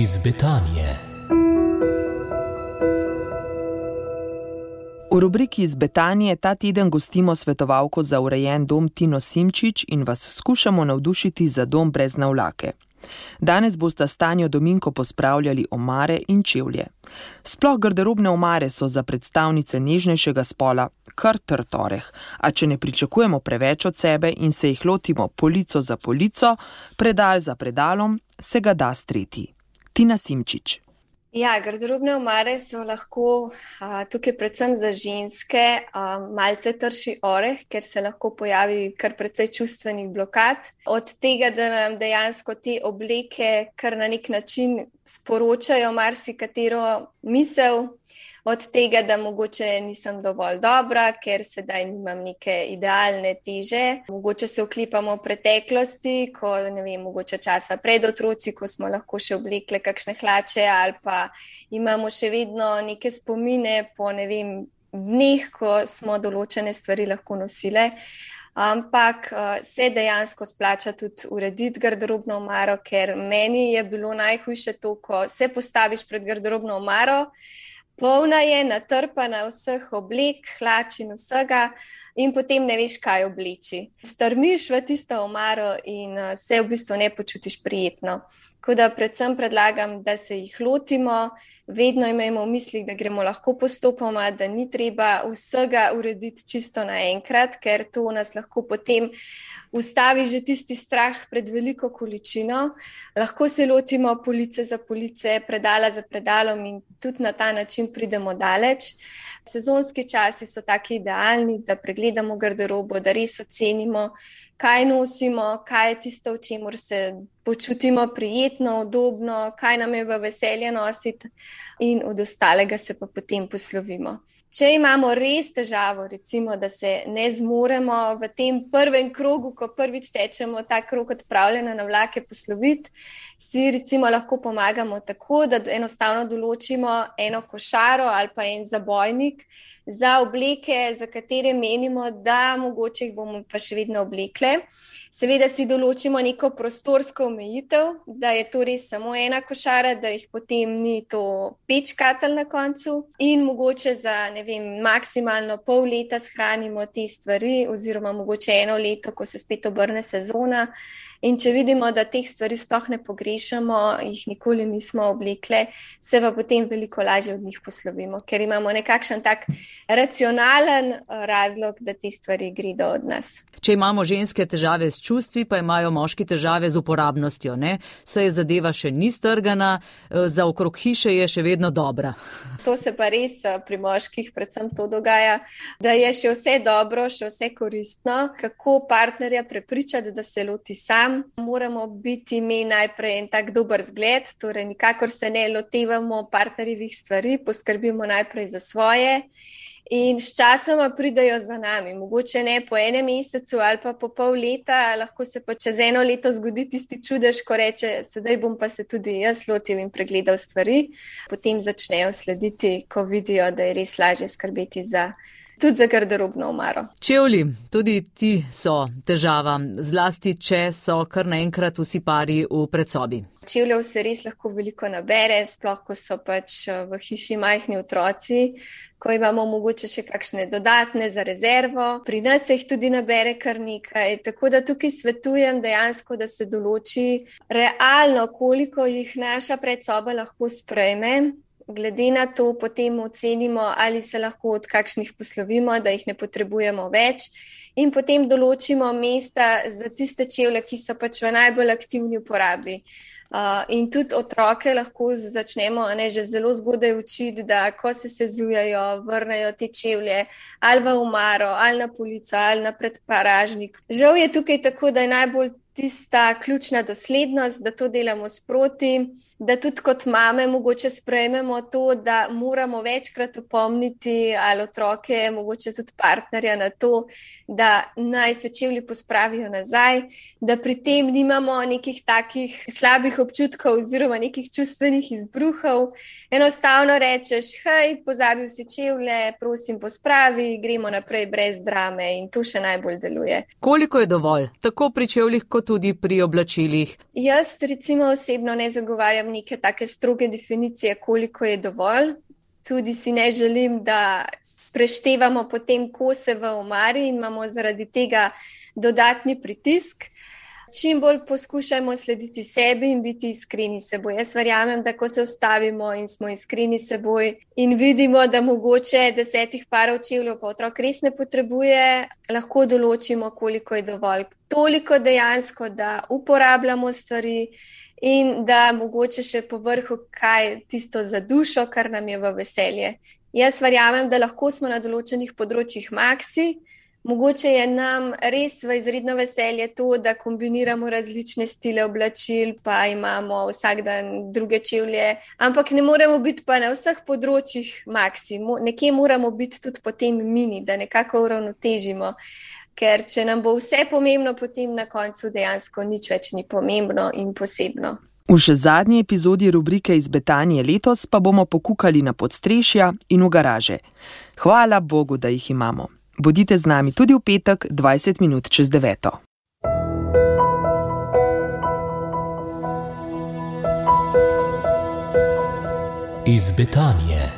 iz Betanije. V rubriki iz Betanije ta teden gostimo svetovalko za urejen dom Tino Simčič in vas skušamo navdušiti za dom brez navlake. Danes boste stanjo Dominko pospravljali omare in čevlje. Sploh garderobne omare so za predstavnice nežnejšega spola kar trtoreh, a če ne pričakujemo preveč od sebe in se jih lotimo polico za polico, predal za predalom, se ga da streti. Tina Simčič. Ja, garderobne omare so lahko a, tukaj predvsem za ženske a, malce trši oreh, ker se lahko pojavi kar precej čustvenih blokad. Od tega, da nam dejansko te obleke kar na nek način sporočajo marsikatero misel, od tega, da mogoče nisem dovolj dobra, ker sedaj nimam neke idealne teže. Mogoče se vklipamo v preteklosti, ko ne vem, mogoče časa pred otroci, ko smo lahko še oblekle kakšne hlače ali pa imamo še vedno neke spomine po ne vem dneh, ko smo določene stvari lahko nosile. Ampak se dejansko splača tudi urediti garderobno omaro, ker meni je bilo najhujše to, ko se postaviš pred garderobno omaro, polna je, natrpana vseh oblek, hlač in vsega, in potem ne veš, kaj obleči. Strmiš v tisto omaro in uh, se v bistvu ne počutiš prijetno. Tako da predvsem predlagam, da se jih lotimo, vedno imamo v mislih, da gremo lahko postopoma, da ni treba vsega urediti čisto naenkrat, ker to nas lahko potem ustavi že tisti strah pred veliko količino. Lahko se lotimo police za police, predala za predalom in tudi na ta način pridemo daleč. Sezonski časi so taki idealni, da pregledamo garderobo, da res ocenimo, kaj nosimo, kaj je tisto, v čemer se počutimo prijetno, udobno, kaj nam je v veselje nositi, in od ostalega se pa potem poslovimo. Če imamo res težavo, recimo, da se ne zmoremo v tem prvem krogu, ko prvič tečemo ta krog odpravljanja na vlake posloviti, si recimo lahko pomagamo tako, da enostavno določimo eno košaro ali pa en zabojnik za obleke, za katere menimo, da mogoče jih bomo pa še vedno oblekle. Seveda si določimo neko prostorsko omejitev, da je to res samo ena košara, da jih potem ni to pečkatelj na koncu in mogoče za vem, maksimalno pol leta shranimo te stvari, oziroma mogoče eno leto, ko se spet obrne sezona. In če vidimo, da teh stvari sploh ne pogrešamo, jih nikoli nismo oblekle, se pa potem veliko lažje od njih poslovimo, ker imamo nekakšen tak racionalen eh, razlog, da te stvari gredo od nas. Če imamo ženske težave s čustvi, pa imajo moški težave z uporabnostjo, ne? se je zadeva še ni strgana, eh, za okrog hiše je še vedno dobra. To se pa res eh, pri moških predvsem to dogaja, da je še vse dobro, še vse koristno. Kako partnerja prepričati, da se loti sam? Moramo biti mi najprej en tak dober zgled, torej nikakor se ne lotevamo partnerjevih stvari, poskrbimo najprej za svoje. In sčasoma pridajo za nami, mogoče ne po enem mesecu ali pa po pol leta, lahko se pa čez eno leto zgodi tisti čudež, ko reče: Sedaj bom pa se tudi jaz lotil in pregledal stvari. Potem začnejo slediti, ko vidijo, da je res lažje skrbeti za. Tudi za garderobno omaro. Čevlji, tudi ti so težava, zlasti če so kar naenkrat vsi pari v predsobi. Čevljev se res lahko veliko nabere, sploh ko so pač v hiši majhni otroci ko imamo mogoče še kakšne dodatne za rezervo. Pri nas se jih tudi nabere kar nekaj. Tako da tukaj svetujem dejansko, da se določi realno, koliko jih naša predsoba lahko sprejme. Glede na to, potem ocenimo, ali se lahko od kakšnih poslovimo, da jih ne potrebujemo več, in potem določimo mesta za tiste čevlje, ki so pač v najbolj aktivni uporabi. Uh, in tudi otroke lahko začnemo ne, že zelo zgodaj učiti, da ko se sezujejo, vrnejo te čevlje ali v umaro, ali na polico, ali na predparažnik. Žal je tukaj tako, da je najbolj tista ključna doslednost, da to delamo sproti, da tudi kot mame mogoče sprejmemo to, da moramo večkrat opomniti ali otroke, mogoče tudi partnerja na to, da naj se čevlji pospravijo nazaj, da pri tem nimamo nekih takih slabih občutkov oziroma nekih čustvenih izbruhov. Enostavno rečeš, hej, pozabil si čevlje, prosim, pospravi, gremo naprej brez drame in to še najbolj deluje. Koliko je dovolj, tako pri čevljih kot tudi pri oblačilih? Jaz, recimo, osebno ne zagovarjam neke take stroge definicije, koliko je dovolj. Tudi si ne želim, da preštevamo potem kose v omari in imamo zaradi tega dodatni pritisk čim bolj poskušajmo slediti sebi in biti iskreni s seboj. Jaz verjamem, da ko se ustavimo in smo iskreni s seboj in vidimo, da mogoče desetih parov čevljev pa otrok res ne potrebuje, lahko določimo, koliko je dovolj. Toliko dejansko, da uporabljamo stvari. In da mogoče še po vrhu, kaj tisto za dušo, kar nam je v veselje. Jaz verjamem, da lahko smo na določenih področjih maksi, Mogoče je nam res v izredno veselje to, da kombiniramo različne stile oblačil, pa imamo vsak dan druge čevlje, ampak ne moremo biti pa na vseh področjih maksimum, nekje moramo biti tudi potem mini, da nekako uravnotežimo. Ker če nam bo vse pomembno, potem na koncu dejansko nič več ni pomembno in posebno. V še zadnji epizodi rubrike iz Betanije letos pa bomo pokukali na podstrešja in v garaže. Hvala Bogu, da jih imamo. Bodite z nami tudi v petek, 20 minut čez 9. Iz Betanije.